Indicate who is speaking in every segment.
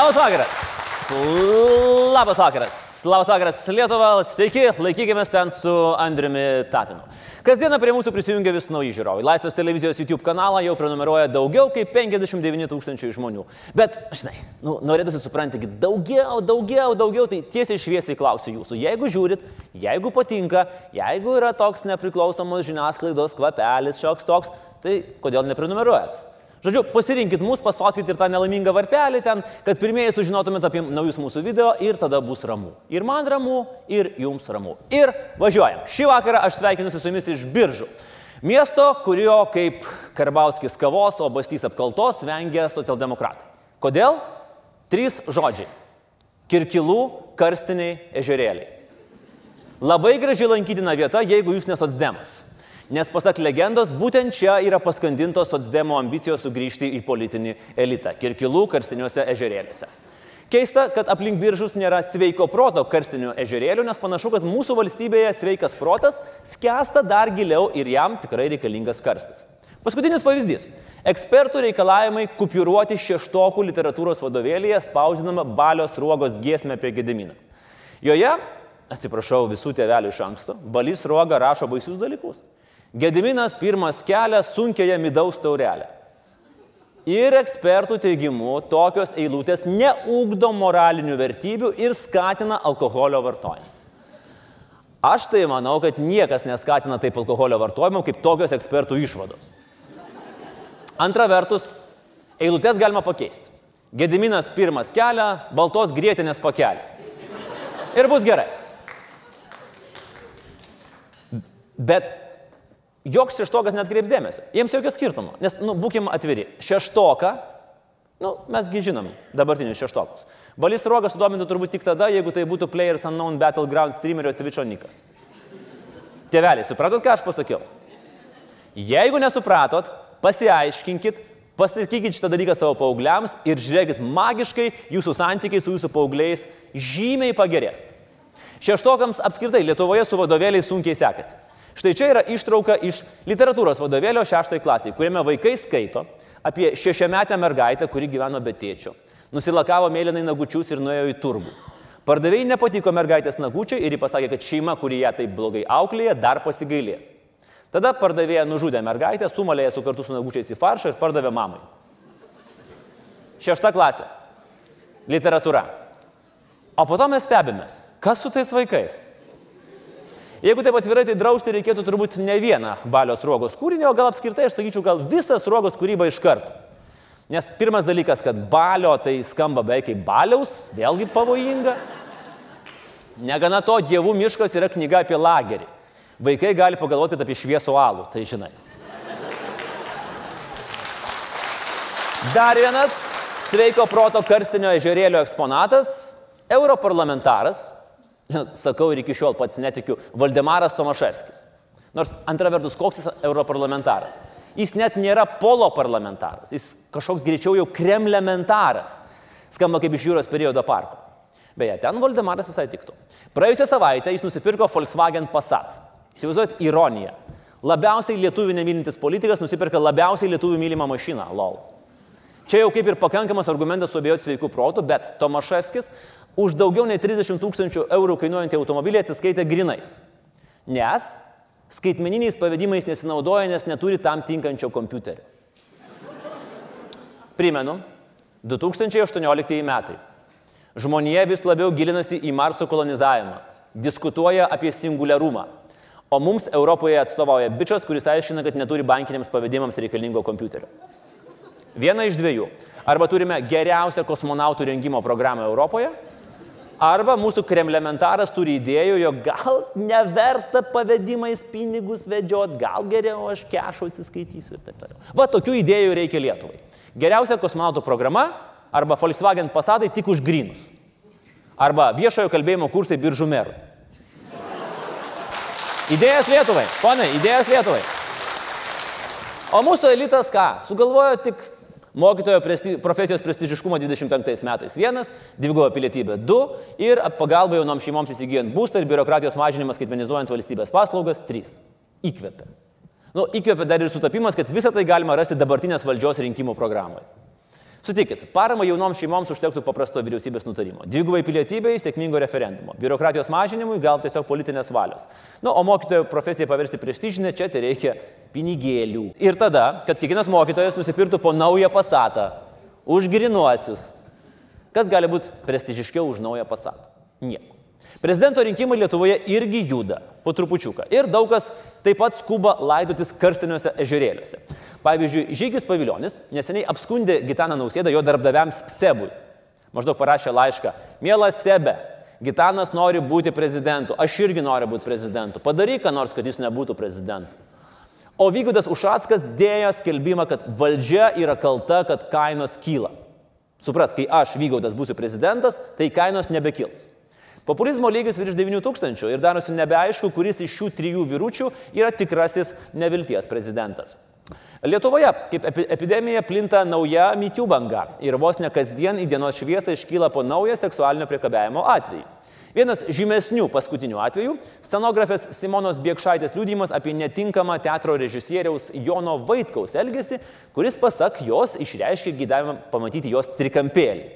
Speaker 1: Labas vakaras. Labas vakaras. Labas vakaras Lietuva. Sveiki, laikykime ten su Andriumi Tapinu. Kasdieną prie mūsų prisijungia vis nauji žiūrovai. Laisvės televizijos YouTube kanalą jau prenumeruoja daugiau kaip 59 tūkstančių žmonių. Bet, žinai, nu, norėtųsi supranti, daugiau, daugiau, daugiau, tai tiesiai šviesiai klausiu jūsų. Jeigu žiūrit, jeigu patinka, jeigu yra toks nepriklausomos žiniasklaidos kvapelis, šioks toks, tai kodėl neprenumeruojat? Žodžiu, pasirinkit mus, paspauskit ir tą nelaimingą varpelį ten, kad pirmieji sužinotumėt apie naujus mūsų video ir tada bus ramu. Ir man ramu, ir jums ramu. Ir važiuojam. Šį vakarą aš sveikinuosi su jumis iš biržų. Miesto, kurio kaip Karbauskis kavos, o bastys apkaltos vengia socialdemokratai. Kodėl? Trys žodžiai. Kirkilų karstiniai ežerėliai. Labai graži lankytina vieta, jeigu jūs nesotsdemas. Nes pasak legendos, būtent čia yra paskandintos socdemo ambicijos sugrįžti į politinį elitą - Kirkilų karstiniuose ežerėliuose. Keista, kad aplink biržus nėra sveiko proto karstinių ežerėlių, nes panašu, kad mūsų valstybėje sveikas protas skęsta dar giliau ir jam tikrai reikalingas karstas. Paskutinis pavyzdys. Ekspertų reikalavimai kupiūruoti šeštokų literatūros vadovėlėje spausdinama balios ruogos giesmė apie Gediminą. Joje, atsiprašau visų tėvelių iš anksto, balys ruoga rašo baisius dalykus. Gediminas pirmas kelia sunkiąją midaus taurelę. Ir ekspertų teigimu, tokios eilutės neugdo moralinių vertybių ir skatina alkoholio vartojimą. Aš tai manau, kad niekas neskatina taip alkoholio vartojimo kaip tokios ekspertų išvados. Antra vertus, eilutės galima pakeisti. Gediminas pirmas kelia, baltos grėtinės pakelia. Ir bus gerai. Bet joks šeštokas net kreips dėmesio. Jiems jokio skirtumo. Nes, nu, būkim atviri. Šeštoką, nu, mesgi žinom dabartinius šeštokus. Balys Rogas sudomintų turbūt tik tada, jeigu tai būtų Players Unknown Battleground streamerio Twitcho nikas. Tėveliai, supratot, ką aš pasakiau? Jeigu nesupratot, pasiaiškinkit, pasakykit šitą dalyką savo paaugliams ir žiūrėkit, magiškai jūsų santykiai su jūsų paaugliais žymiai pagerės. Šeštokams apskritai Lietuvoje su vadovėliais sunkiai sekasi. Štai čia yra ištrauka iš literatūros vadovėlio šeštai klasiai, kuriame vaikai skaito apie šešiametę mergaitę, kuri gyveno be tėčio. Nusilakavo mėlynai nagučius ir nuėjo į turgų. Pardavėjai nepatiko mergaitės nagučiai ir ji pasakė, kad šeima, kuri ją taip blogai auklėja, dar pasigailės. Tada pardavėja nužudė mergaitę, sumalėje su kartu su nagučiais į faršą ir pardavė mamai. Šešta klasė. Literatūra. O po to mes stebimės, kas su tais vaikais. Jeigu taip atvirai, tai drausti reikėtų turbūt ne vieną balios ruogos kūrinį, o gal apskritai, aš sakyčiau, gal visas ruogos kūryba iš karto. Nes pirmas dalykas, kad balio tai skamba beveik kaip baliaus, vėlgi pavojinga. Negana to, dievų miškas yra knyga apie lagerį. Vaikai gali pagalvoti, kad apie šviesų alų, tai žinai. Dar vienas sveiko proto karstinio ežerėlio eksponatas - europarlamentaras, sakau ir iki šiol pats netikiu, Valdemaras Tomaševskis. Nors antra vertus, koks jis europarlamentaras? Jis net nėra polo parlamentaras, jis kažkoks greičiau jau kremlementaras. Skamba kaip iš jūros periodo parko. Beje, ten Valdemaras visai tiktų. Praėjusią savaitę jis nusipirko Volkswagen Passat. Įsivaizduojat ironiją. Labiausiai lietuvių nemylintis politikas nusipirka labiausiai lietuvių mylimą mašiną. LOL. Čia jau kaip ir pakankamas argumentas suabejoti sveikų protų, bet Tomaševskis už daugiau nei 30 tūkstančių eurų kainuojantį automobilį atsiskaitė grinais. Nes skaitmeniniais pavedimais nesinaudoja, nes neturi tam tinkančio kompiuterio. Primenu, 2018 metai. Žmonija vis labiau gilinasi į Marso kolonizavimą, diskutuoja apie singuliarumą. O mums Europoje atstovauja bičias, kuris aiškina, kad neturi bankiniams pavedimams reikalingo kompiuterio. Viena iš dviejų. Arba turime geriausią kosmonautų rengimo programą Europoje, Arba mūsų kremlementaras turi idėjų, jog gal neverta pavedimais pinigus vedžiot, gal geriau aš kešo atsiskaitysiu ir taip toliau. Va tokių idėjų reikia Lietuvai. Geriausia kosmonautų programa arba Volkswagen Passatai tik už grinus. Arba viešojo kalbėjimo kursai biržų merų. Idėjas Lietuvai, ponai, idėjas Lietuvai. O mūsų elitas ką? Sugalvojo tik Mokytojo presti, profesijos prestižiškumo 25 metais vienas, dvigubo pilietybė du ir pagalba jaunoms šeimoms įsigijant būstą ir biurokratijos mažinimas skaitmenizuojant valstybės paslaugas trys. Įkvepia. Nu, įkvepia dar ir sutapimas, kad visą tai galima rasti dabartinės valdžios rinkimų programoje. Sutikit, parama jaunoms šeimoms užtektų paprasto vyriausybės nutarimo. Dvigubai pilietybei, sėkmingo referendumo. Biurokratijos mažinimui gal tiesiog politinės valios. Nu, o mokytojo profesiją paversti prestižinę, čia tai reikia pinigėlių. Ir tada, kad kiekvienas mokytojas nusipirktų po naują pasatą, už grinuosius. Kas gali būti prestižiškiau už naują pasatą? Nieko. Prezidento rinkimai Lietuvoje irgi juda po trupučiuką. Ir daug kas taip pat skuba laidotis karstiniuose ežerėliuose. Pavyzdžiui, Žygis Paviljonis neseniai apskundė Gitaną Nausėdą jo darbdaviams Sebui. Maždaug parašė laišką. Mielas Sebe, Gitanas nori būti prezidentu, aš irgi noriu būti prezidentu. Padaryk ką nors, kad jis nebūtų prezidentu. O Vygudas Ušackas dėjo skelbimą, kad valdžia yra kalta, kad kainos kyla. Supras, kai aš Vygaudas būsiu prezidentas, tai kainos nebekils. Populizmo lygis virš 9000 ir darosi nebeaišku, kuris iš šių trijų vyručių yra tikrasis nevilties prezidentas. Lietuvoje kaip epidemija plinta nauja mytių banga ir vos ne kasdien į dienos šviesą iškyla po naują seksualinio priekabiavimo atvejį. Vienas žymesnių paskutinių atvejų - scenografės Simonos Biekšaitės liūdimas apie netinkamą teatro režisieriaus Jono Vaitkaus elgesį, kuris pasak jos išreiškė gydavimą pamatyti jos trikampėlį.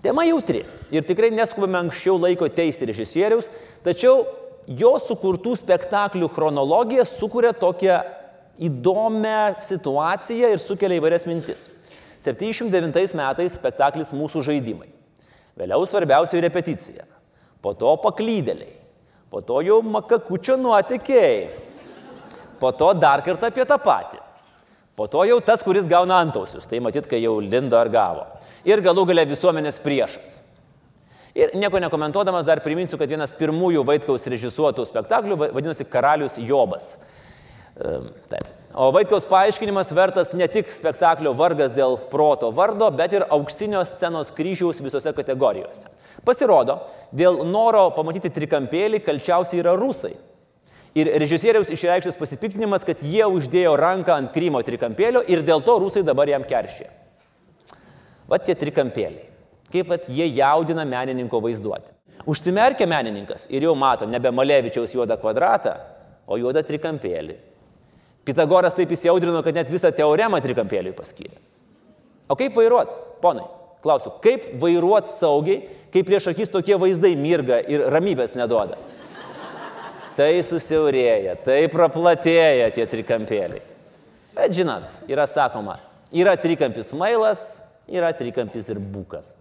Speaker 1: Tema jautri ir tikrai neskubame anksčiau laiko teisti režisieriaus, tačiau jo sukurtų spektaklių chronologija sukuria tokią įdomią situaciją ir sukelia įvairias mintis. 79 metais spektaklis Mūsų žaidimai. Vėliau svarbiausia repeticija. Po to paklydėliai. Po to jau makakučio nuotikėjai. Po to dar kartą apie tą patį. Po to jau tas, kuris gauna antausius. Tai matyt, kai jau lindo ar gavo. Ir galų gale visuomenės priešas. Ir nieko nekomentuodamas dar priminsiu, kad vienas pirmųjų Vaitkaus režisuotų spektaklių vadinosi Karalius Jobas. Taip. O Vaitkaus paaiškinimas vertas ne tik spektaklio vargas dėl proto vardo, bet ir auksinio scenos kryžiaus visose kategorijose. Pasirodo, dėl noro pamatyti trikampėlį kalčiausiai yra rusai. Ir režisieriaus išreikštas pasipiktinimas, kad jie uždėjo ranką ant Krymo trikampėlio ir dėl to rusai dabar jam keršė. Vat tie trikampėliai. Kaip vat jie jaudina menininko vaizduotę. Užsimerkia menininkas ir jau mato nebe Malevičiaus juodą kvadratą, o juodą trikampėlį. Pitagoras taip įsiaudrino, kad net visą teoremą trikampėliui paskyrė. O kaip vairuot, ponai? Klausiu, kaip vairuot saugiai, kai prieš akis tokie vaizdai mirga ir ramybės neduoda? Tai susiaurėja, tai praplatėja tie trikampėliai. Bet žinot, yra sakoma, yra trikampis mailas, yra trikampis ir bukas.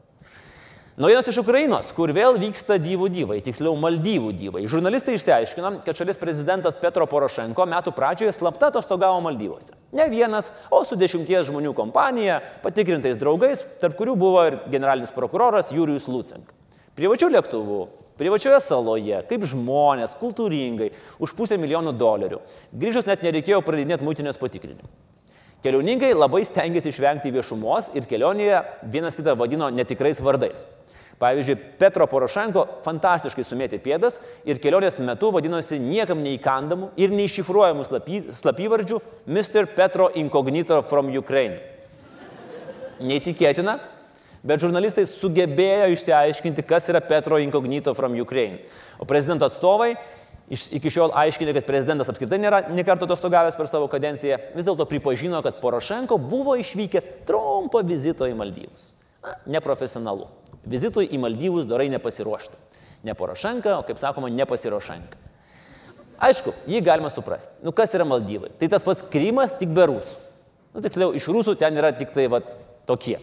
Speaker 1: Naujienos iš Ukrainos, kur vėl vyksta dyvų dyvai, tiksliau Maldyvų dyvai. Žurnalistai išsiaiškino, kad šalies prezidentas Petro Porošenko metų pradžioje slapta atostogavo Maldyvose. Ne vienas, o su dešimties žmonių kompanija, patikrintais draugais, tarp kurių buvo ir generalinis prokuroras Jurijus Lucenk. Privačių lėktuvų, privačioje saloje, kaip žmonės, kultūringai, už pusę milijonų dolerių. Grįžus net nereikėjo pradinėti mūtinės patikrinimų. Keliauninkai labai stengiasi išvengti viešumos ir kelionėje vienas kitą vadino netikrais vardais. Pavyzdžiui, Petro Porošenko fantastiškai sumėtė pėdas ir kelionės metu vadinosi niekam neįkandamų ir neiššifruojamų slapy, slapyvardžių Mr. Petro Incognito from Ukraine. Neįtikėtina, bet žurnalistai sugebėjo išsiaiškinti, kas yra Petro Incognito from Ukraine. O prezidento atstovai iki šiol aiškinė, kad prezidentas apskritai nėra nekarto atostogavęs per savo kadenciją, vis dėlto pripažino, kad Porošenko buvo išvykęs trumpo vizito į Maldyvus. Na, neprofesionalu. Vizitui į Maldyvus dorai nepasiruošti. Ne Porošenka, o kaip sakoma, nepasiruošenka. Aišku, jį galima suprasti. Nu kas yra Maldyvai? Tai tas pats Krymas, tik be rusų. Nu tiksliau, iš rusų ten yra tik tai vat, tokie.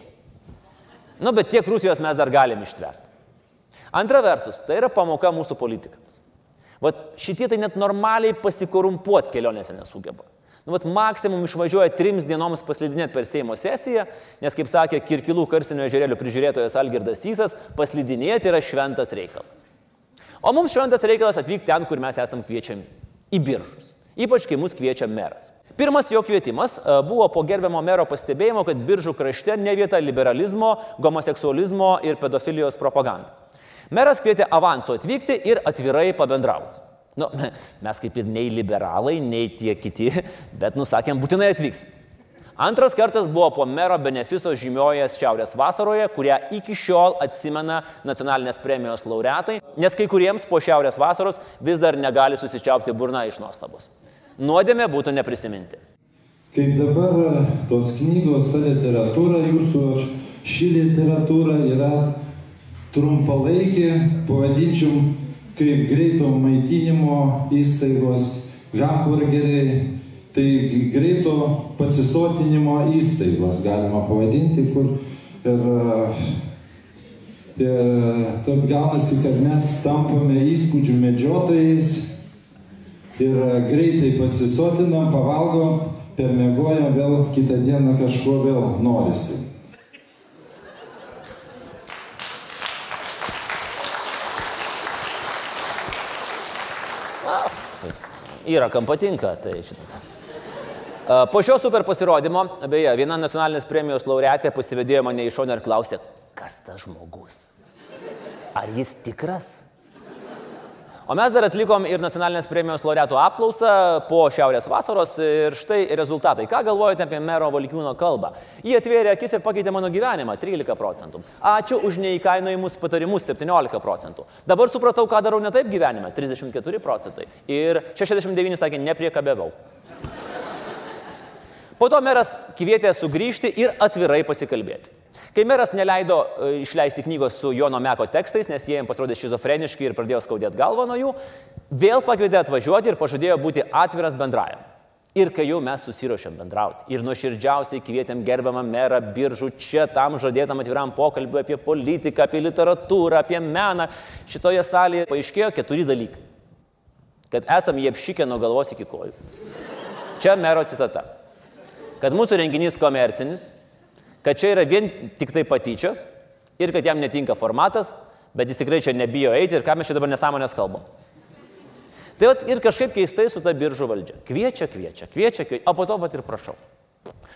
Speaker 1: Nu bet tiek Rusijos mes dar galim ištverti. Antra vertus, tai yra pamoka mūsų politikams. Vat šitie tai net normaliai pasikorumpuoti kelionėse nesugeba. Nu, vat, maksimum išvažiuoja trims dienoms paslidinėti per Seimo sesiją, nes, kaip sakė Kirkilų karstinio ežerėlių prižiūrėtojas Algirdas Sysas, paslidinėti yra šventas reikalas. O mums šventas reikalas atvykti ten, kur mes esam kviečiami - į biržus. Ypač, kai mus kviečia meras. Pirmas jo kvietimas e, buvo po gerbiamo mero pastebėjimo, kad biržų krašte ne vieta liberalizmo, homoseksualizmo ir pedofilijos propaganda. Meras kvietė avansu atvykti ir atvirai pabendrauti. Nu, mes kaip ir nei liberalai, nei tie kiti, bet nusakėm, būtinai atvyks. Antras kartas buvo po mero benefiso žymiojas Šiaurės vasaroje, kurią iki šiol atsimena nacionalinės premijos laureatai, nes kai kuriems po Šiaurės vasaros vis dar negali susičiaupti burna iš nuostabos. Nuodėmė būtų neprisiminti.
Speaker 2: kaip dabar tos knygos, ta literatūra jūsų, ši literatūra yra trumpalaikė, pavadinčiau, kaip greito maitinimo įstaigos, hamburgeriai, tai greito pasisotinimo įstaigos galima pavadinti, kur ir, ir taip gaunasi, kad mes tampame įspūdžių medžiotojais ir greitai pasisotinam, pavalgom, permegojam, vėl kitą dieną kažko vėl norisi.
Speaker 1: Yra, kam patinka, tai šitas. Po šio super pasirodymo, beje, viena nacionalinės premijos laureatė pasivedėjo mane į šoną ir klausė, kas tas žmogus? Ar jis tikras? O mes dar atlikom ir nacionalinės premijos laureatų apklausą po Šiaurės vasaros ir štai rezultatai. Ką galvojate apie mero Valkiūno kalbą? Jie atvėrė akis ir pakeitė mano gyvenimą - 13 procentų. Ačiū už neįkainojimus patarimus - 17 procentų. Dabar supratau, ką darau ne taip gyvenime - 34 procentai. Ir 69 sakė, nepriekabėvau. Po to meras kvietė sugrįžti ir atvirai pasikalbėti. Kai meras neleido e, išleisti knygos su Jono Meko tekstais, nes jie jiems pasirodė šizofreniški ir pradėjo skaudėti galvą nuo jų, vėl pakvietė atvažiuoti ir pažadėjo būti atviras bendrajam. Ir kai jau mes susirošėm bendrauti ir nuoširdžiausiai kvietėm gerbiamą merą biržų čia tam žadėtam atviram pokalbiu apie politiką, apie literatūrą, apie meną, šitoje salėje paaiškėjo keturi dalykai. Kad esam jie apšykę nuo galvos iki kojų. Čia mero citata kad mūsų renginys komercinis, kad čia yra vien tik tai patyčios ir kad jam netinka formatas, bet jis tikrai čia nebijo eiti ir ką mes čia dabar nesąmonės kalbam. Tai vat, ir kažkaip keistai su ta biržų valdžia. Kviečia, kviečia, kviečia, kviečia, o po to pat ir prašau.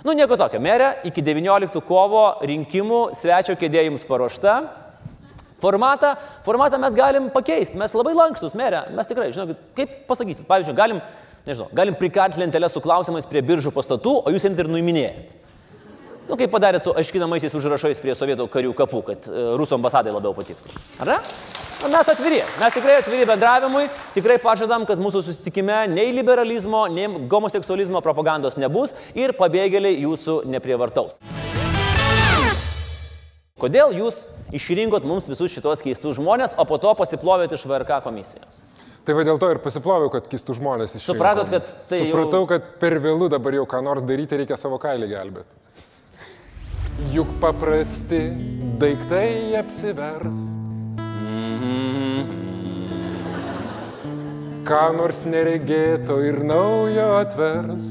Speaker 1: Nu, nieko tokio. Merė, iki 19 kovo rinkimų svečio kėdė jums paruošta. Formatą, formatą mes galim pakeisti, mes labai lankstus, merė, mes tikrai, žinokit, kaip pasakysit, pavyzdžiui, galim nežinau, galim prikarti lentelę su klausimais prie biržų pastatų, o jūs ant ir nuiminėjat. Nu, kaip padarė su aiškinamaisiais užrašais prie sovietų karių kapų, kad e, rusų ambasadai labiau patiktų. Ar ne? Nu, mes atviri, mes tikrai atviri bendravimui, tikrai pažadam, kad mūsų susitikime nei liberalizmo, nei homoseksualizmo propagandos nebus ir pabėgėliai jūsų neprievartaus. Kodėl jūs išrinkot mums visus šitos keistus žmonės, o po to pasiplovėt iš VRK komisijos?
Speaker 3: Tai va dėl to ir pasiploviau, kad keistų žmonės iš
Speaker 1: tikrųjų. Supratot, kad tai...
Speaker 3: Supratau, jau... kad per vėlų dabar jau ką nors daryti, reikia savo kailį gelbėti. Juk paprasti daiktai apsivers. Ką nors neregėto ir naujo atvers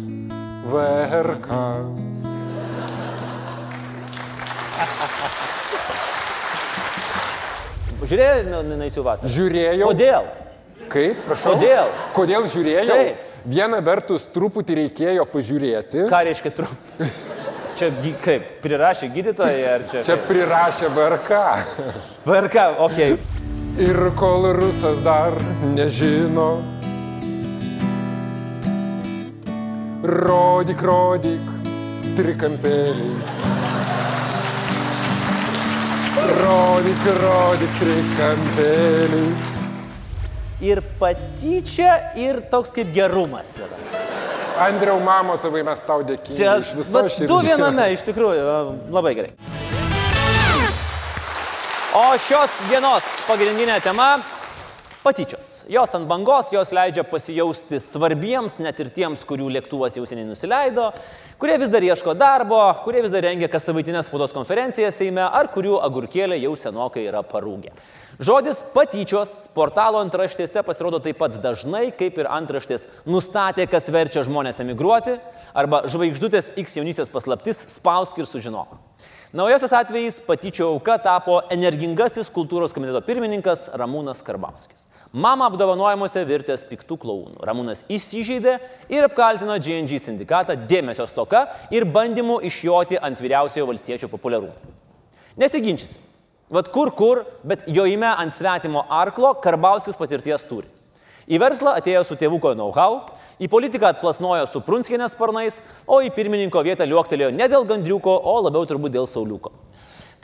Speaker 3: VRK.
Speaker 1: Žiūrėjai Naisių vasarą?
Speaker 3: Žiūrėjau.
Speaker 1: Kodėl?
Speaker 3: Kaip, prašau?
Speaker 1: Kodėl?
Speaker 3: Kodėl žiūrėjau?
Speaker 1: Taip.
Speaker 3: Viena vertus truputį reikėjo pažiūrėti.
Speaker 1: Ką reiškia truputį? Čia kaip, prirašė gydytojai ar čia?
Speaker 3: Čia prirašė VRK.
Speaker 1: VRK, okei. Okay.
Speaker 3: Ir kol rusas dar nežino, rodyk, rodyk, trikampėlį. Rodyk, rodyk, trikampėlį
Speaker 1: ir patyčia, ir toks kaip gerumas yra.
Speaker 3: Andriau, mamo, tavai mes tau dėkingi. Čia iš viso širdies.
Speaker 1: Du viename, iš tikrųjų, labai gerai. O šios dienos pagrindinė tema - patyčios. Jos ant bangos, jos leidžia pasijausti svarbiems, net ir tiems, kurių lėktuvas jau seniai nusileido, kurie vis dar ieško darbo, kurie vis dar rengia kas savaitinės spaudos konferencijas Seime, ar kurių agurkėlė jau senokai yra parūgę. Žodis patyčios portalo antraštėse pasirodo taip pat dažnai, kaip ir antraštės nustatė, kas verčia žmonės emigruoti, arba žvaigždutės X jaunystės paslaptis spausk ir sužinok. Naujasis atvejis patyčio auka tapo energingasis kultūros komiteto pirmininkas Ramūnas Karbauskis. Mama apdovanojimuose virtęs piktų klaunų. Ramūnas įsižeidė ir apkaltino GNG sindikatą dėmesio stoka ir bandymu išjoti ant vyriausiojo valstiečio populiarumo. Nesiginčysim. Vat kur kur, bet jojime ant svetimo arklo Karbauskis patirties turi. Į verslą atėjo su tėvuko know-how, į politiką atplasnojo su Prunskinės sparnais, o į pirmininko vietą liuoktelėjo ne dėl gandriuko, o labiau turbūt dėl sauliuko.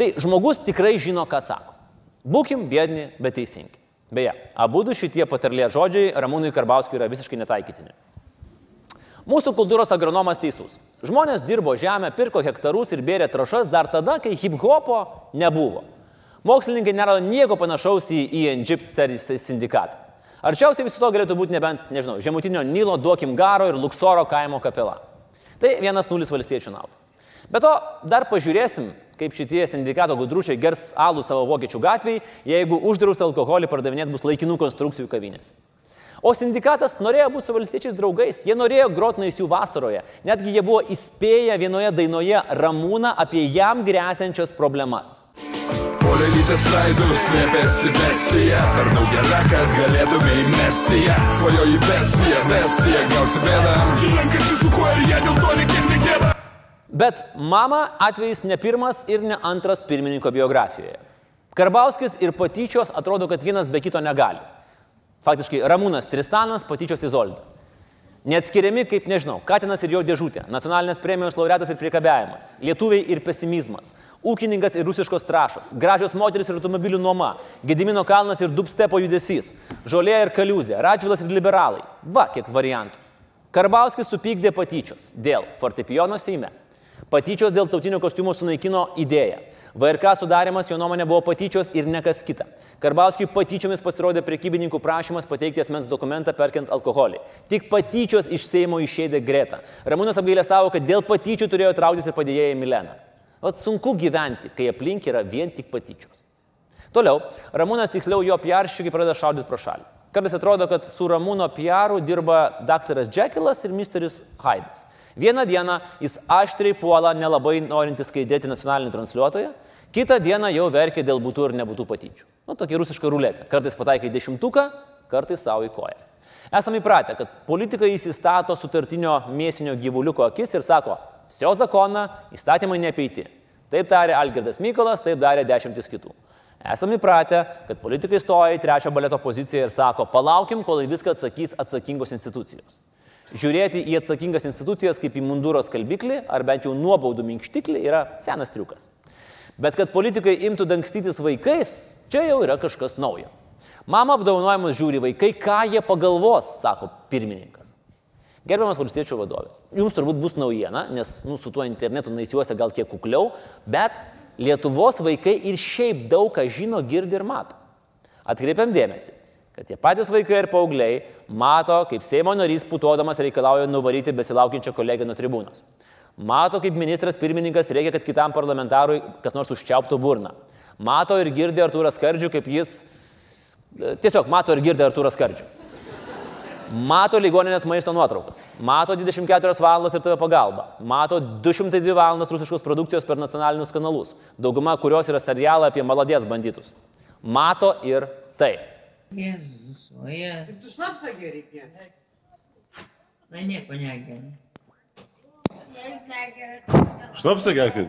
Speaker 1: Tai žmogus tikrai žino, ką sako. Būkim bėdni, bet teisingi. Beje, abu šitie patarlė žodžiai Ramūnui Karbauskiui yra visiškai netaikytini. Mūsų kultūros agronomas teisus. Žmonės dirbo žemę, pirko hektarus ir bėrė trašas dar tada, kai hip-hopo nebuvo. Mokslininkai nerado nieko panašaus į ENGIP sindikatą. Arčiausiai viso to galėtų būti nebent, nežinau, žemutinio Nilo duokim garo ir Luksoro kaimo kapela. Tai vienas nulis valstiečių naudų. Be to, dar pažiūrėsim, kaip šitie sindikato gudručiai gers alų savo vokiečių gatvėje, jeigu uždraustą alkoholį pardavinėti bus laikinų konstrukcijų kavinės. O sindikatas norėjo būti su valstiečiais draugais, jie norėjo grotnais jų vasaroje, netgi jie buvo įspėję vienoje dainoje Ramūną apie jam grėsiančias problemas.
Speaker 4: Polelytės veidų slėpėsi besija Per daug gera, kad galėtume į mesiją Svajoji besija, besija, gausi bėdą Įlankačius su kuo ir jie dėl to nekiek negėda
Speaker 1: Bet mama atvejis ne pirmas ir ne antras pirmininko biografijoje. Karbauskis ir patyčios atrodo, kad vienas be kito negali. Faktiškai Ramūnas Tristanas, patyčios Izolda. Neatskiriami kaip, nežinau, Katinas ir jo dėžutė, nacionalinės premijos laureatas ir priekabiavimas, lietuviai ir pesimizmas, ūkininkas ir rusiškos trašos, gražios moteris ir automobilių nuoma, Gedimino kalnas ir dubstepo judesys, žolė ir kaliuzė, Radžvilas ir liberalai. Va, kiek variantų. Karbauskis supykdė patyčios dėl fortepijono Seime. Patyčios dėl tautinio kostiumo sunaikino idėją. VRK sudarimas jo nuomonė buvo patyčios ir nekas kita. Karbauskiui patyčiomis pasirodė prekybininkų prašymas pateikti asmens dokumentą perkant alkoholį. Tik patyčios iš Seimo išėdė greta. Ramūnas apgailestavo, kad dėl patyčių turėjo trauktis ir padėjėjai Milena. Vat sunku gyventi, kai aplink yra vien tik patyčios. Toliau, Ramūnas tiksliau jo piarščiukai pradeda šaudyti pro šalį. Kartais atrodo, kad su Ramūno piaru dirba daktaras Jekylas ir misteris Haidas. Vieną dieną jis aštriai puola nelabai norintis skaidėti nacionalinį transliuotoją, kitą dieną jau verkia dėl būtų ir nebūtų patyčių. Nu, tokia rusiška ruletė. Kartais pataikai dešimtuką, kartais savo į koją. Esame įpratę, kad politikai įsistato sutartinio mėsinio gyvuliuko akis ir sako, sio zakoną įstatymai neapeiti. Taip darė Algirdas Mykolas, taip darė dešimtis kitų. Esame įpratę, kad politikai stoja į trečią baleto poziciją ir sako, palaukim, kol viską atsakys atsakingos institucijos. Žiūrėti į atsakingas institucijas kaip į munduro skalbiklį ar bent jau nuobaudų minkštiklį yra senas triukas. Bet kad politikai imtų dangstytis vaikais, čia jau yra kažkas naujo. Mama apdovanojimus žiūri vaikai, ką jie pagalvos, sako pirmininkas. Gerbiamas valstiečių vadovė, jums turbūt bus naujiena, nes nu, su tuo internetu naisiuosi gal kiek kukliau, bet Lietuvos vaikai ir šiaip daug ką žino, girdi ir mato. Atkreipiam dėmesį, kad tie patys vaikai ir paaugliai mato, kaip Seimo narys putodamas reikalauja nuvaryti besilaukiančią kolegę nuo tribūnos. Mato, kaip ministras pirmininkas reikia, kad kitam parlamentarui kas nors užčiauptų burną. Mato ir girdi Artūrą Skardžių, kaip jis e, tiesiog mato ir girdi Artūrą Skardžių. Mato ligoninės maisto nuotraukas. Mato 24 valandas ir tave pagalba. Mato 202 valandas rusiškos produkcijos per nacionalinius kanalus. Dauguma kurios yra serialai apie maladės banditus. Mato ir tai.
Speaker 5: Jezus, o Jezus.
Speaker 6: Tik tu šnapsą geri, kiek?
Speaker 5: Na nieko negeri.
Speaker 7: Šnapsą gerkit.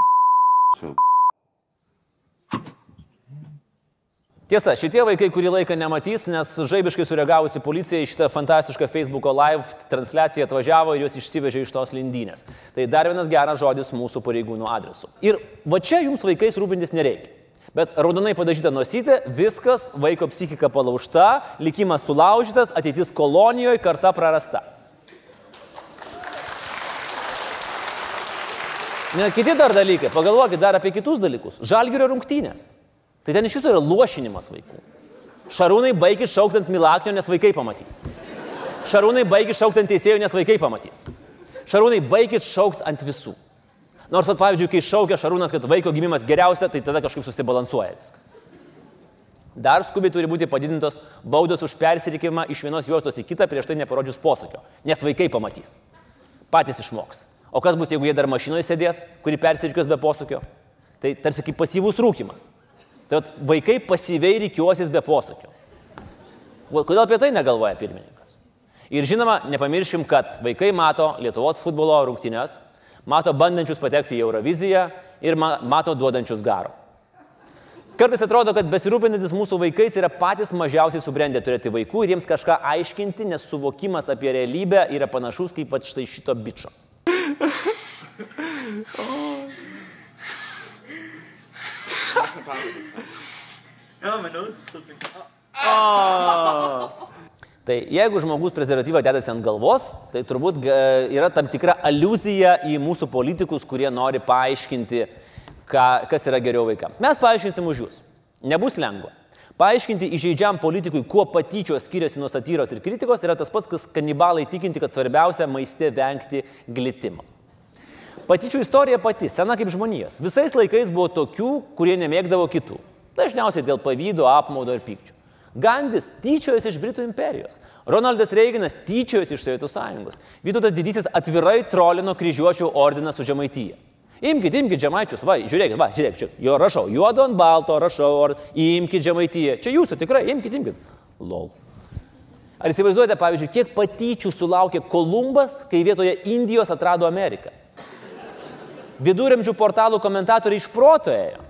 Speaker 1: Tiesa, šitie vaikai kurį laiką nematys, nes žaibiškai sureagavusi policija į šitą fantastišką Facebook'o live transliaciją atvažiavo ir juos išsivežė iš tos lindynės. Tai dar vienas geras žodis mūsų pareigūnų adresu. Ir va čia jums vaikais rūpintis nereikia. Bet raudonai padažyta nosytė, viskas, vaiko psichika palaužta, likimas sulaužytas, ateitis kolonijoje, karta prarasta. Ne, kiti dar dalykai, pagalvokit dar apie kitus dalykus. Žalgirio rungtynės. Tai ten iš viso yra lošinimas vaikų. Šarūnai baigi šaukti ant Milaknio, nes vaikai pamatys. Šarūnai baigi šaukti ant teisėjų, nes vaikai pamatys. Šarūnai baigit šaukti ant visų. Nors, at, pavyzdžiui, kai šaukia Šarūnas, kad vaiko gimimas geriausia, tai tada kažkaip susibalansuoja viskas. Dar skubiai turi būti padidintos baudos už persirikimą iš vienos juostos į kitą prieš tai neparodžius posakio, nes vaikai pamatys. Patys išmoks. O kas bus, jeigu jie dar mašinoje sėdės, kuri persirikios be posakio? Tai tarsi kaip pasyvus rūkimas. Tai vat, vaikai pasyviai reikiuosis be posakio. Kodėl apie tai negalvoja pirmininkas? Ir žinoma, nepamiršim, kad vaikai mato Lietuvos futbolo rungtynes, mato bandančius patekti į Euroviziją ir ma mato duodančius garo. Kartais atrodo, kad besirūpinantis mūsų vaikais yra patys mažiausiai subrendę turėti vaikų ir jiems kažką aiškinti, nes suvokimas apie realybę yra panašus kaip pat štai šito bičio. Tai jeigu žmogus prezervatyvą dedasi ant galvos, tai turbūt ga- yra tam tikra aluzija į mūsų politikus, kurie nori paaiškinti, ką, kas yra geriau vaikams. Mes paaiškinsim už jūs. Nebus lengva. Paaiškinti įžeidžiam politikui, kuo patyčios skiriasi nuo satyros ir kritikos, yra tas pats, kas kanibalai tikinti, kad svarbiausia maiste vengti glitimo. Patyčių istorija pati, sena kaip žmonijos. Visais laikais buvo tokių, kurie nemėgdavo kitų. Dažniausiai dėl pavydo, apmaudo ir pykčių. Gandis tyčiojosi iš Britų imperijos. Ronaldas Reiganas tyčiojosi iš Sovietų sąjungos. Vytautas Didysis atvirai trolino kryžiuočių ordiną su Žemaityje. Imkite, imkite žemaičius, va, žiūrėkit, va, žiūrėkit, čia, jo rašau, juodo ant balto rašau, or, imkite žemaityje. Čia jūsų tikrai, imkite, imkite. Lol. Ar įsivaizduojate, pavyzdžiui, kiek patyčių sulaukė Kolumbas, kai vietoje Indijos atrado Ameriką? Viduramžių portalų komentatoriai iš proto ėjo.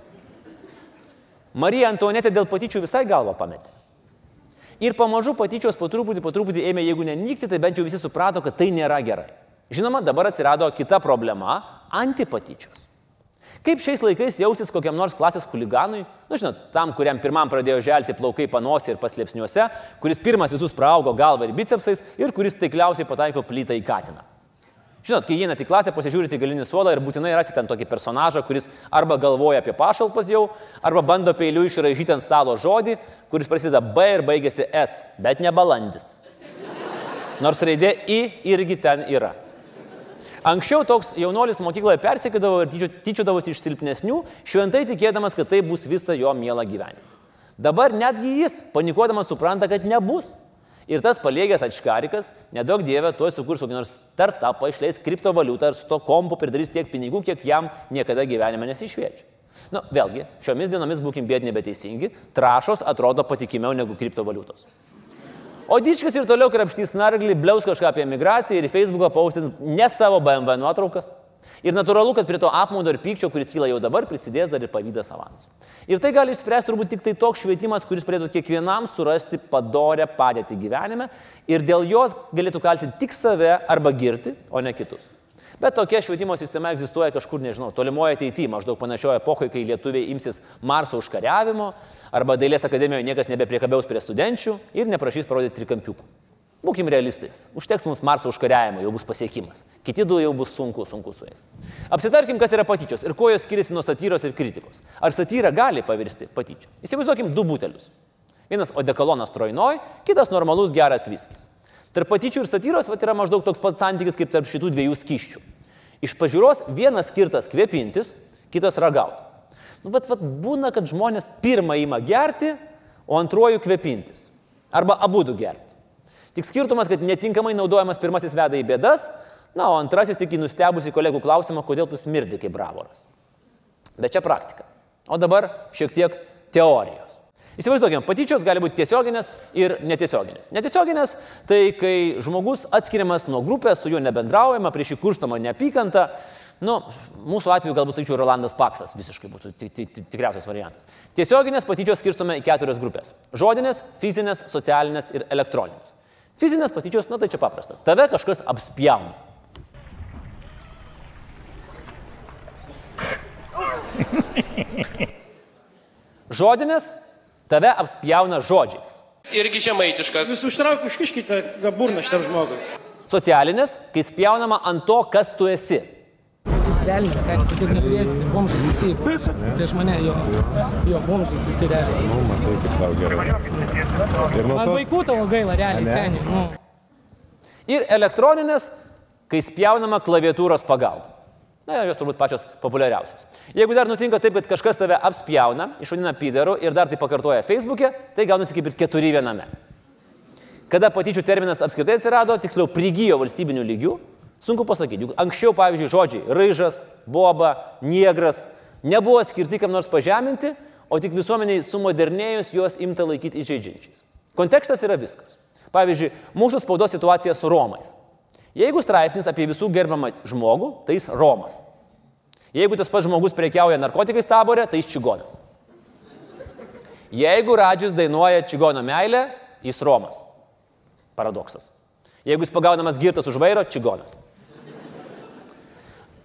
Speaker 1: Marija Antonetė dėl patyčių visai galvą pametė. Ir pamažu patyčios po truputį, po truputį ėmė, jeigu nenykti, tai bent jau visi suprato, kad tai nėra gerai. Žinoma, dabar atsirado kita problema - antipatyčios. Kaip šiais laikais jausis kokiam nors klasės huliganui, nu žinot, tam, kuriam pirmam pradėjo želti plaukai panosį ir paslėpsniuose, kuris pirmas visus praaugo galvą ir bicepsais ir kuris taikliausiai pataiko plytą į katiną. Žinot, kai įeinate į klasę, pasižiūrite į galinį suolą ir būtinai rasite ten tokį personažą, kuris arba galvoja apie pašalpas jau, arba bando peiliu išražyti ant stalo žodį, kuris prasideda B ir baigėsi S, bet ne balandis. Nors raidė I irgi ten yra. Anksčiau toks jaunuolis mokykloje persikėdavo ir tyčio- tyčiodavosi iš silpnesnių, šventai tikėdamas, kad tai bus visą jo mielą gyvenimą. Dabar netgi jis, panikuodamas, supranta, kad nebus. Ir tas paliegęs atškarikas, nedaug dievė, tuoj sukurs kokį nors startupą, išleis kriptovaliutą ir su to kompu pridarys tiek pinigų, kiek jam niekada gyvenime nesišviečia. Na, nu, vėlgi, šiomis dienomis būkim bėdini beteisingi, trašos atrodo patikimiau negu kriptovaliutos. O dičkas ir toliau krapštys narglį, bliaus kažką apie migraciją ir Facebooką paustins ne savo BMW nuotraukas. Ir natūralu, kad prie to apmaudo ir pykčio, kuris kyla jau dabar, prisidės dar ir pavydas avansų. Ir tai gali išspręsti turbūt tik tai toks švietimas, kuris padėtų kiekvienam surasti padorę padėtį gyvenime ir dėl jos galėtų kaltinti tik save arba girti, o ne kitus. Bet tokia švietimo sistema egzistuoja kažkur, nežinau, tolimoje ateityje, maždaug panašioje epochoje, kai lietuviai imsis Marso užkariavimo, arba Dailės akademijoje niekas nebepriekabiaus prie studenčių ir neprašys parodyti trikampiukų. Būkim realistais. Užteks mums Marso užkariavimo, jau bus pasiekimas. Kiti du jau bus sunku, sunku su jais. Apsitarkim, kas yra patyčios ir kuo jos skiriasi nuo satyros ir kritikos. Ar satyra gali pavirsti patyčią? Įsivaizduokim du butelius. Vienas odekolonas trojnoj, kitas normalus geras viskis. Tarp patyčių ir satyros vat, yra maždaug toks pats santykis kaip tarp šitų dviejų skyščių. Iš pažiūros vienas skirtas kvėpintis, kitas ragauti. Nu, bet vat, būna, kad žmonės pirmą įima gerti, o antruoju kvėpintis. Arba abu du gerti. Tik skirtumas, kad netinkamai naudojamas pirmasis veda į bėdas, na, o antrasis tik į nustebusi kolegų klausimą, kodėl tu smirdi kaip bravoras. Bet čia praktika. O dabar šiek tiek teorijos. Įsivaizduokime, patyčios gali būti tiesioginės ir netiesioginės. Netiesioginės tai kai žmogus atskiriamas nuo grupės, su juo nebendraujama, prieš jį kurstama neapykanta. Nu, mūsų atveju galbūt sakyčiau Rolandas Paksas visiškai būtų ti- ti- ti- tikriausias variantas. Tiesioginės patyčios skirstome į keturias grupės. Žodinės, fizinės, socialinės ir elektroninės. Fizinės patyčios, na tai čia paprasta. Tave kažkas apspjauna. Žodinės tave apspjauna žodžiais.
Speaker 6: Irgi žemaitiškas.
Speaker 8: Jūs užtrauk, užkiškite gaburną šitam žmogui.
Speaker 1: Socialinės, kai spjaunama ant to, kas tu esi.
Speaker 9: Velnis, sakė, tu tik nepriesi, bomžas jisai prieš mane, jo, jo bomžas jisai realiai.
Speaker 7: Nu, matai, kaip tau gerai. Ir
Speaker 9: Man vaikų tavo gaila, realiai, seniai. Nu.
Speaker 1: Ir elektroninės, kai spjaunama klaviatūros pagalba. Na, jos turbūt pačios populiariausios. Jeigu dar nutinka taip, kad kažkas tave apspjauna, išvadina pydaru ir dar tai pakartoja Facebook'e, tai gaunasi kaip ir keturi viename. Kada patyčių terminas apskritai atsirado, tiksliau prigijo valstybinių lygių, sunku pasakyti. Juk anksčiau, pavyzdžiui, žodžiai ryžas, boba, niegras nebuvo skirti kam nors pažeminti, o tik visuomeniai sumodernėjus juos imta laikyti įžeidžiančiais. Kontekstas yra viskas. Pavyzdžiui, mūsų spaudos situacija su Romais. Jeigu straipsnis apie visų gerbiamą žmogų, tai jis Romas. Jeigu tas pats žmogus prekiauja narkotikais taborė, tai jis čigonas. Jeigu Radžis dainuoja čigono meilę, jis Romas. Paradoksas. Jeigu jis pagaunamas girtas už vairo, čigonas.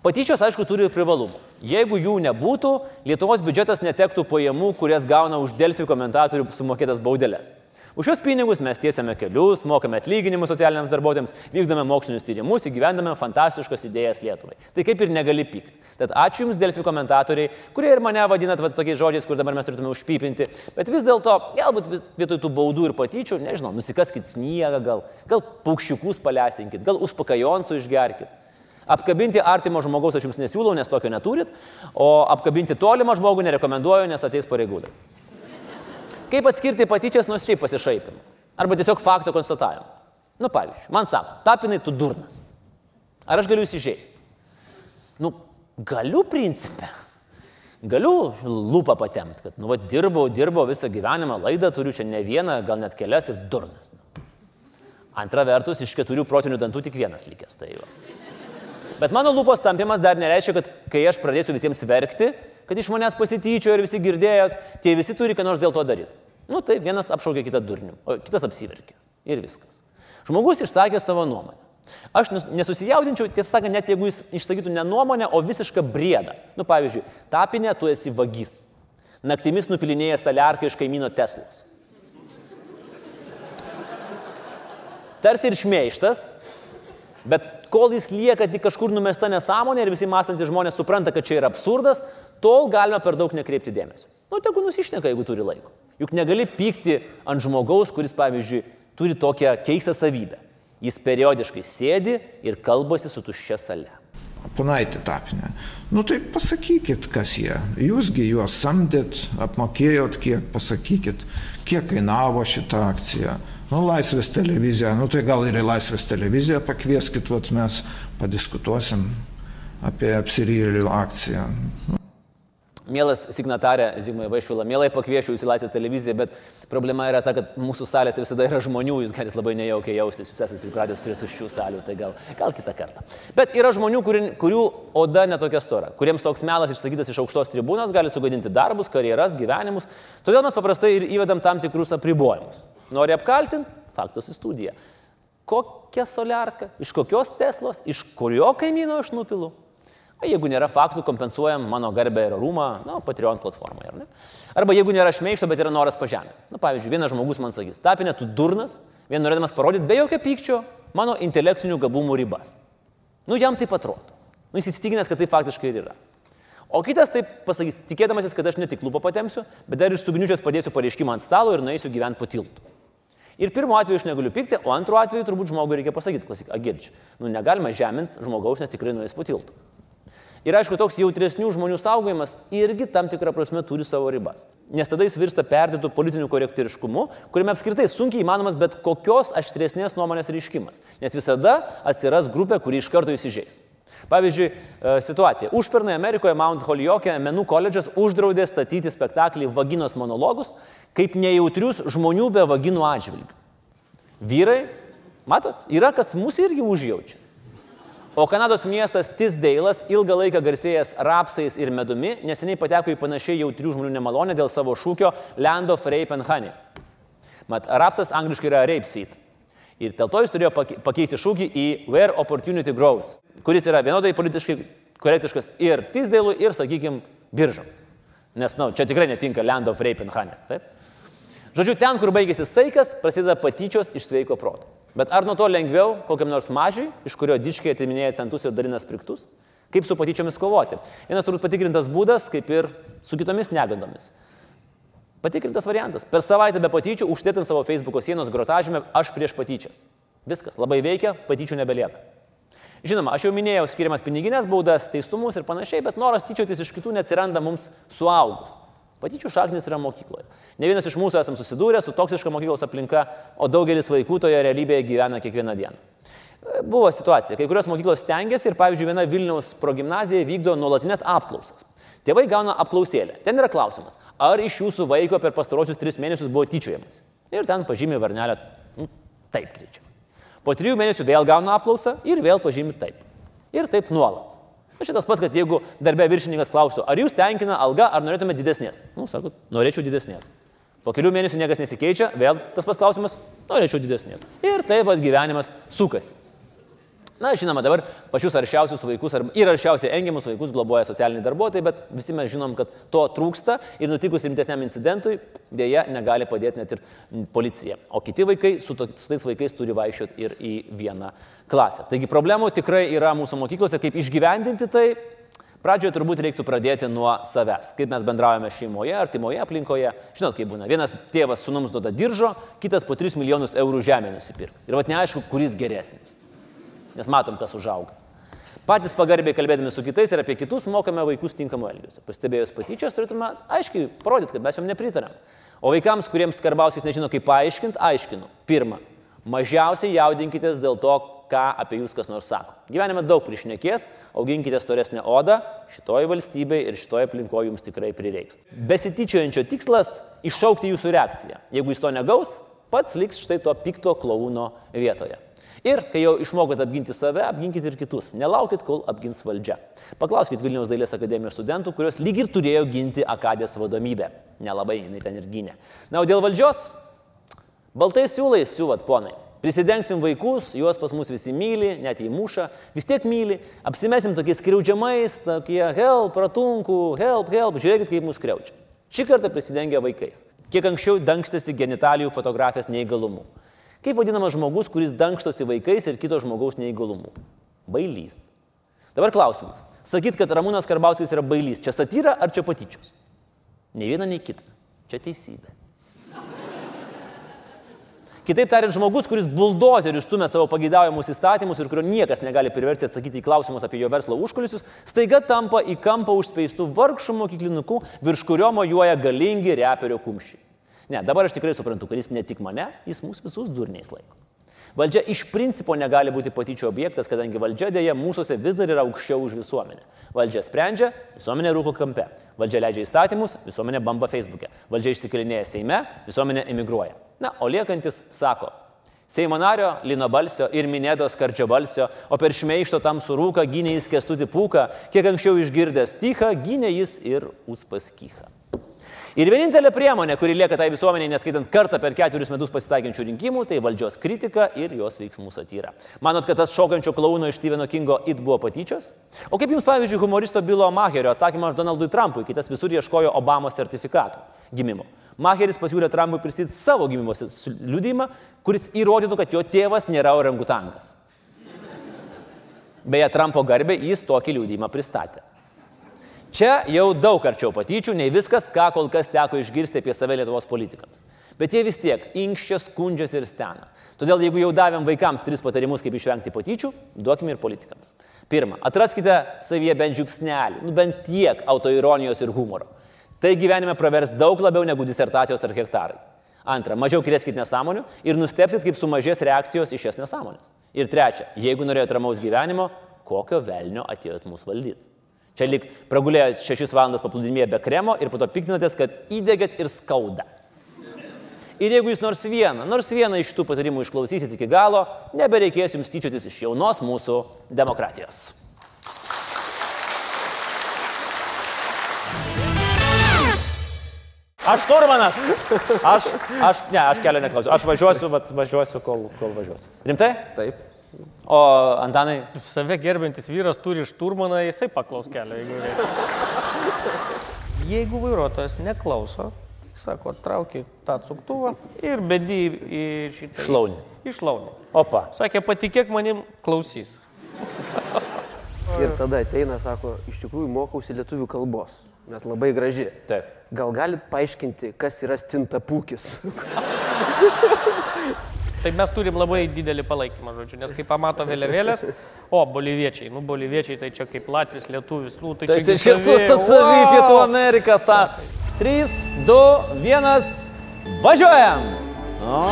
Speaker 1: Patyčios, aišku, turi privalumų. Jeigu jų nebūtų, Lietuvos biudžetas netektų pajamų, kurias gauna už Delfi komentatorių sumokėtas baudelės. Už šios pinigus mes tiesiame kelius, mokame atlyginimus socialiniams darbuotojams, vykdome mokslinius tyrimus, įgyvendame fantastiškas idėjas Lietuvai. Tai kaip ir negali pykti. Tad ačiū Jums, Delfi komentatoriai, kurie ir mane vadinat va, tokiais žodžiais, kur dabar mes turėtume užpypinti. Bet vis dėlto, galbūt vis, vietoj tų baudų ir patyčių, nežinau, nusikaskit sniegą, gal, gal paukščiukus palesinkit, gal uspakajonsų išgerkit. Apkabinti artimo žmogaus aš jums nesiūlau, nes tokio neturit, o apkabinti tolimą žmogų nerekomenduoju, nes ateis pareigūnai. Kaip atskirti patyčias nuo šiaip pasišaipimų? Arba tiesiog fakto konstatavimą. Nu, pavyzdžiui, man sako, tapinai tu durnas. Ar aš galiu įsižeisti? Nu, galiu principę. Galiu lūpą patemti, kad, nu, va, dirbau, dirbau visą gyvenimą, laidą turiu čia ne vieną, gal net kelias ir durnas. Antra vertus, iš keturių protinių dantų tik vienas likęs. Tai va. Bet mano lūpos tampimas dar nereiškia, kad kai aš pradėsiu visiems verkti, kad iš manęs pasityčiojo ir visi girdėjot, tie visi turi ką nors dėl to daryti. Nu taip, vienas apšaukė kitą durnių, o kitas apsiverkė. Ir viskas. Žmogus išsakė savo nuomonę. Aš nesusijaudinčiau, tiesą sakant, net jeigu jis išsakytų ne nuomonę, o visišką briedą. Nu, pavyzdžiui, tapinė, tu esi vagis. Naktimis nupilinėja saliarką iš kaimyno Teslos. Tarsi ir šmeištas, bet kol jis lieka tik kažkur numesta nesąmonė ir visi mąstantys žmonės supranta, kad čia yra absurdas, tol galima per daug nekreipti dėmesio. Nu, tegu nusišneka, jeigu turi laiko. Juk negali pykti ant žmogaus, kuris, pavyzdžiui, turi tokią keistą savybę. Jis periodiškai sėdi ir kalbasi su tuščia sale.
Speaker 6: Ponaitė tapinė. Nu tai pasakykit, kas jie. Jūsgi juos samdėt, apmokėjot, kiek pasakykit, kiek kainavo šitą akciją. Nu, Laisvės televizija, nu tai gal ir į Laisvės televiziją pakvieskit, vat mes padiskutuosim apie apsirėlių akciją.
Speaker 1: Mielas signatarė Zigmai Vaišvila, mielai pakviešiu jūs į Laisvės televiziją, bet problema yra ta, kad mūsų salėse visada yra žmonių, jūs galite labai nejaukiai jaustis, jūs esate pripratęs prie tuščių salių, tai gal, gal kitą kartą. Bet yra žmonių, kuri, kurių oda netokia stora, kuriems toks melas išsakytas iš aukštos tribūnos gali sugadinti darbus, karjeras, gyvenimus, todėl mes paprastai ir įvedam tam tikrus apribojimus. Nori apkaltinti? Faktus į studiją. Kokia soliarka? Iš kokios Teslos? Iš kurio kaimyno aš nupilu? Jeigu nėra faktų, kompensuojam mano garbę ir rūmą, na, Patreon platformoje, ar ne? Arba jeigu nėra šmeišto, bet yra noras pažemė. Na, pavyzdžiui, vienas žmogus man sakys, tapinė tu durnas, vien norėdamas parodyti be jokio pykčio mano intelektinių gabumų ribas. Nu, jam tai atrodo. Nu, jis įsitikinęs, kad tai faktiškai ir yra. O kitas taip pasakys, tikėdamasis, kad aš ne tik lūpą patemsiu, bet dar ir sugniučias padėsiu pareiškimą ant stalo ir nueisiu gyventi po tiltu. Ir pirmo atveju aš negaliu pykti, o antru atveju turbūt žmogui reikia pasakyti, klausyk, agirčiai, nu negalima žeminti žmogaus, nes tikrai nueis po tiltu. Ir aišku, toks jautresnių žmonių saugojimas irgi tam tikrą prasme turi savo ribas. Nes tada jis virsta perdėtų politiniu korektiškumu, kuriame apskritai sunkiai įmanomas bet kokios aštresnės nuomonės reiškimas. Nes visada atsiras grupė, kuri iš karto įsižeis. Pavyzdžiui, e, situacija. Užpernai Amerikoje Mount Holyoke menų koledžas uždraudė statyti spektaklį Vaginos monologus kaip nejautrius žmonių be vaginų atžvilgių. Vyrai, matot, yra kas mūsų irgi užjaučia. O Kanados miestas Tisdeilas, ilgą laiką garsėjęs rapsais ir medumi, neseniai pateko į panašiai jautrių žmonių nemalonę dėl savo šūkio Land of Rape and Honey. Mat, rapsas angliškai yra rape seed. Ir dėl to jis turėjo pakeisti šūkį į Where Opportunity Grows, kuris yra vienodai politiškai korektiškas ir Tisdeilui, ir, sakykime, biržoms. Nes, na, nu, čia tikrai netinka Land of Rape and Honey. Taip? Žodžiu, ten, kur baigėsi saikas, prasideda patyčios iš sveiko proto. Bet ar nuo to lengviau kokiam nors mažiui, iš kurio diškiai atiminėja centus ir dalina spriktus? Kaip su patyčiomis kovoti? Vienas turbūt patikrintas būdas, kaip ir su kitomis negandomis. Patikrintas variantas. Per savaitę be patyčių užtėtant savo Facebook'o sienos grotažymę aš prieš patyčias. Viskas, labai veikia, patyčių nebelieka. Žinoma, aš jau minėjau skiriamas piniginės baudas, teistumus ir panašiai, bet noras tyčiotis iš kitų neatsiranda mums suaugus. Patyčių šaknis yra mokykloje. Ne vienas iš mūsų esame susidūrę su toksiška mokyklos aplinka, o daugelis vaikų toje realybėje gyvena kiekvieną dieną. Buvo situacija, kai kurios mokyklos stengiasi ir, pavyzdžiui, viena Vilniaus progymnazija vykdo nuolatinės apklausas. Tėvai gauna apklausėlę. Ten yra klausimas, ar iš jūsų vaiko per pastarosius tris mėnesius buvo tyčiojamas. Ir ten pažymė varnelę, nu, taip tyčia. Po trijų mėnesių vėl gauna apklausą ir vėl pažymė taip. Ir taip nuolat. Na šitas pats, kad jeigu darbė viršininkas klaustų, ar jūs tenkina alga, ar norėtume didesnės? Nu, sakot, norėčiau didesnės. Po kelių mėnesių niekas nesikeičia, vėl tas pats klausimas, norėčiau didesnės. Ir taip pat gyvenimas sukasi. Na, žinoma, dabar pačius aršiausius vaikus ar, ir aršiausiai engiamus vaikus globoja socialiniai darbuotojai, bet visi mes žinom, kad to trūksta ir nutikus rimtesniam incidentui dėja negali padėti net ir policija. O kiti vaikai su, to, su tais vaikais turi vaikščioti ir į vieną klasę. Taigi problemų tikrai yra mūsų mokyklose, kaip išgyvendinti tai. Pradžioje turbūt reiktų pradėti nuo savęs, kaip mes bendraujame šeimoje, artimoje aplinkoje. Žinot, kaip būna. Vienas tėvas sunums duoda diržo, kitas po 3 milijonus eurų žemę nusipirka. Ir vat neaišku, kuris geresnis nes matom, kas užauga. Patys pagarbiai kalbėdami su kitais ir apie kitus mokame vaikus tinkamų elgesio. Pastebėjus patyčias, turėtume aiškiai parodyti, kad mes jom nepritarėm. O vaikams, kuriems skarbausiais nežino, kaip paaiškinti, aiškinu. Pirma, mažiausiai jaudinkitės dėl to, ką apie jūs kas nors sako. Gyvenime daug priešnekės, auginkite storesnę odą, šitoje valstybėje ir šitoje aplinkoje jums tikrai prireiks. Besityčiojančio tikslas - iššaukti jūsų reakciją. Jeigu jis to negaus, pats liks štai to pikto klauno vietoje. Ir kai jau išmokote apginti save, apginkite ir kitus. Nelaukit, kol apgins valdžia. Paklauskit Vilniaus dailės akademijos studentų, kurios lyg ir turėjo ginti Akadės vadomybę. Nelabai jinai ten ir gynė. Na, o dėl valdžios, baltai siūlai siūvat, ponai. Prisidengsim vaikus, juos pas mus visi myli, net jį muša, vis tiek myli, apsimesim tokiais skriaudžiamais, tokie help, ratunkų, help, help, žiūrėkit, kaip mus skriaudžia. Šį kartą prisidengia vaikais. Kiek anksčiau dangstėsi genitalijų fotografijos neįgalumų. Kaip vadinamas žmogus, kuris dangstosi vaikais ir kito žmogaus neįgalumu? Bailys. Dabar klausimas. Sakyt, kad Ramūnas Karbauskis yra bailys, čia satyra ar čia patyčios? Ne viena, nei kita. Čia teisybė. Kitaip tariant, žmogus, kuris buldozerius stumia savo pagėdaujamus įstatymus ir kurio niekas negali priversti atsakyti į klausimus apie jo verslo užkulisius, staiga tampa į kampą užspeistų vargšų mokyklinukų, virš kurio mojuoja galingi reperio kumščiai. Ne, dabar aš tikrai suprantu, kad jis ne tik mane, jis mūsų visus durniais laiko. Valdžia iš principo negali būti patyčių objektas, kadangi valdžia dėja mūsųse vis dar yra aukščiau už visuomenę. Valdžia sprendžia, visuomenė rūko kampe. Valdžia leidžia įstatymus, visuomenė bamba Facebook'e. Valdžia išsikelinėja Seime, visuomenė emigruoja. Na, o liekantis sako, Seimo nario Lino Balsio ir Minėdos Kardžio Balsio, o per šmeišto tamsų rūką gynė jis kestutį pūką, kiek anksčiau išgirdęs tychą, gynė jis ir uspaskychą. Ir vienintelė priemonė, kuri lieka tai visuomeniai, neskaitant kartą per ketverius metus pasitaikiančių rinkimų, tai valdžios kritika ir jos veiksmų satyra. Manot, kad tas šokančio klauno iš Steveno Kingo it buvo patyčios? O kaip jums, pavyzdžiui, humoristo Bilo Maherio atsakymas Donaldui Trumpui, kitas visur ieškojo Obamos sertifikatų gimimo. Maheris pasiūlė Trumpui pristatyti savo gimimo liudymą, kuris įrodytų, kad jo tėvas nėra orangutangas. Beje, Trumpo garbė jis tokį liudymą pristatė. Čia jau daug arčiau patyčių, nei viskas, ką kol kas teko išgirsti apie save Lietuvos politikams. Bet jie vis tiek inkščia, skundžiasi ir stena. Todėl jeigu jau davėm vaikams tris patarimus, kaip išvengti patyčių, duokime ir politikams. Pirma, atraskite savyje bent žiupsnelį, nu bent tiek autoironijos ir humoro. Tai gyvenime pravers daug labiau negu disertacijos ar hektarai. Antra, mažiau krėskit nesąmonių ir nustepsit, kaip sumažės reakcijos iš šias nesąmonės. Ir trečia, jeigu norėjote ramaus gyvenimo, kokio velnio atėjot mūsų valdyti. Čia lik pragulėjo 6 valandas paplūdimėje be kremo ir po to piktinatės, kad įdėgėt ir skauda. Ir jeigu jūs nors vieną, nors vieną iš tų patarimų išklausysit iki galo, nebereikės jums tyčiotis iš jaunos mūsų demokratijos. Aš Turmanas. Aš, aš, ne, aš kelio neklausiu. Aš važiuosiu, bet važiuosiu, kol, kol važiuosiu. Rimtai?
Speaker 10: Taip.
Speaker 1: O Antanai?
Speaker 10: Save gerbintis vyras turi šturmaną, jisai paklaus kelią, jeigu reikia. Jeigu vairuotojas neklauso, sako, trauki tą atsuktuvą ir bedi į šitą.
Speaker 1: Šlaunį.
Speaker 10: Išlaunį.
Speaker 1: Opa.
Speaker 10: Sakė, patikėk manim, klausys.
Speaker 11: Ir tada ateina, sako, iš tikrųjų mokausi lietuvių kalbos, nes labai graži.
Speaker 1: Taip.
Speaker 11: Gal galit paaiškinti, kas yra stintapūkis?
Speaker 10: Tai mes turim labai didelį palaikymą, žodžiu, nes kai pamato vėliavėlės, o boliviečiai, nu boliviečiai tai čia kaip Latvijas, Lietuvis, nu tai,
Speaker 1: Tai
Speaker 10: čia
Speaker 1: tai čia su savy Pietų Amerika, sa. 3, 2, 1, važiuojam. O.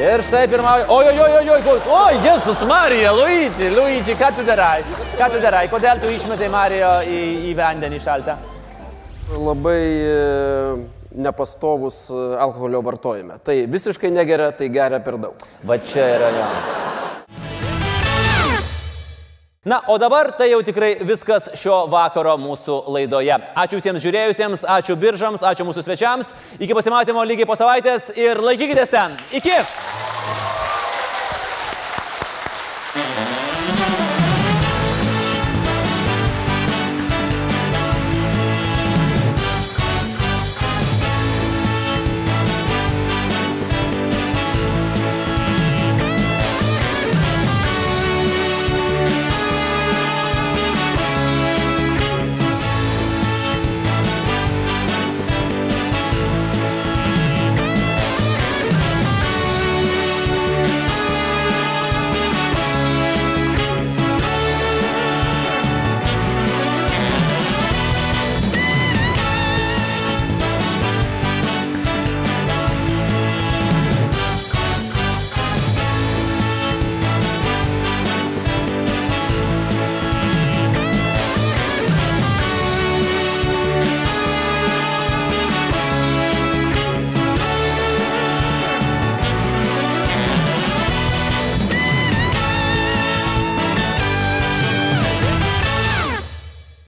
Speaker 1: Ir štai pirmauja. Oi, oi, oi, oi, oi, oi, Jėzus Marija, Luigi, Luigi, ką tu darai? Ką tu darai? Kodėl tu išmetai Marijo į, į vandenį šaltą?
Speaker 11: Labai e, nepastovus e, alkoholio vartojime. Tai visiškai negeria, tai geria per daug.
Speaker 1: Va čia yra jo. Na, o dabar tai jau tikrai viskas šio vakaro mūsų laidoje. Ačiū visiems žiūrėjusiems, ačiū biržams, ačiū mūsų svečiams. Iki pasimatymo lygiai po savaitės ir laikykitės ten. Iki! Mm-hmm.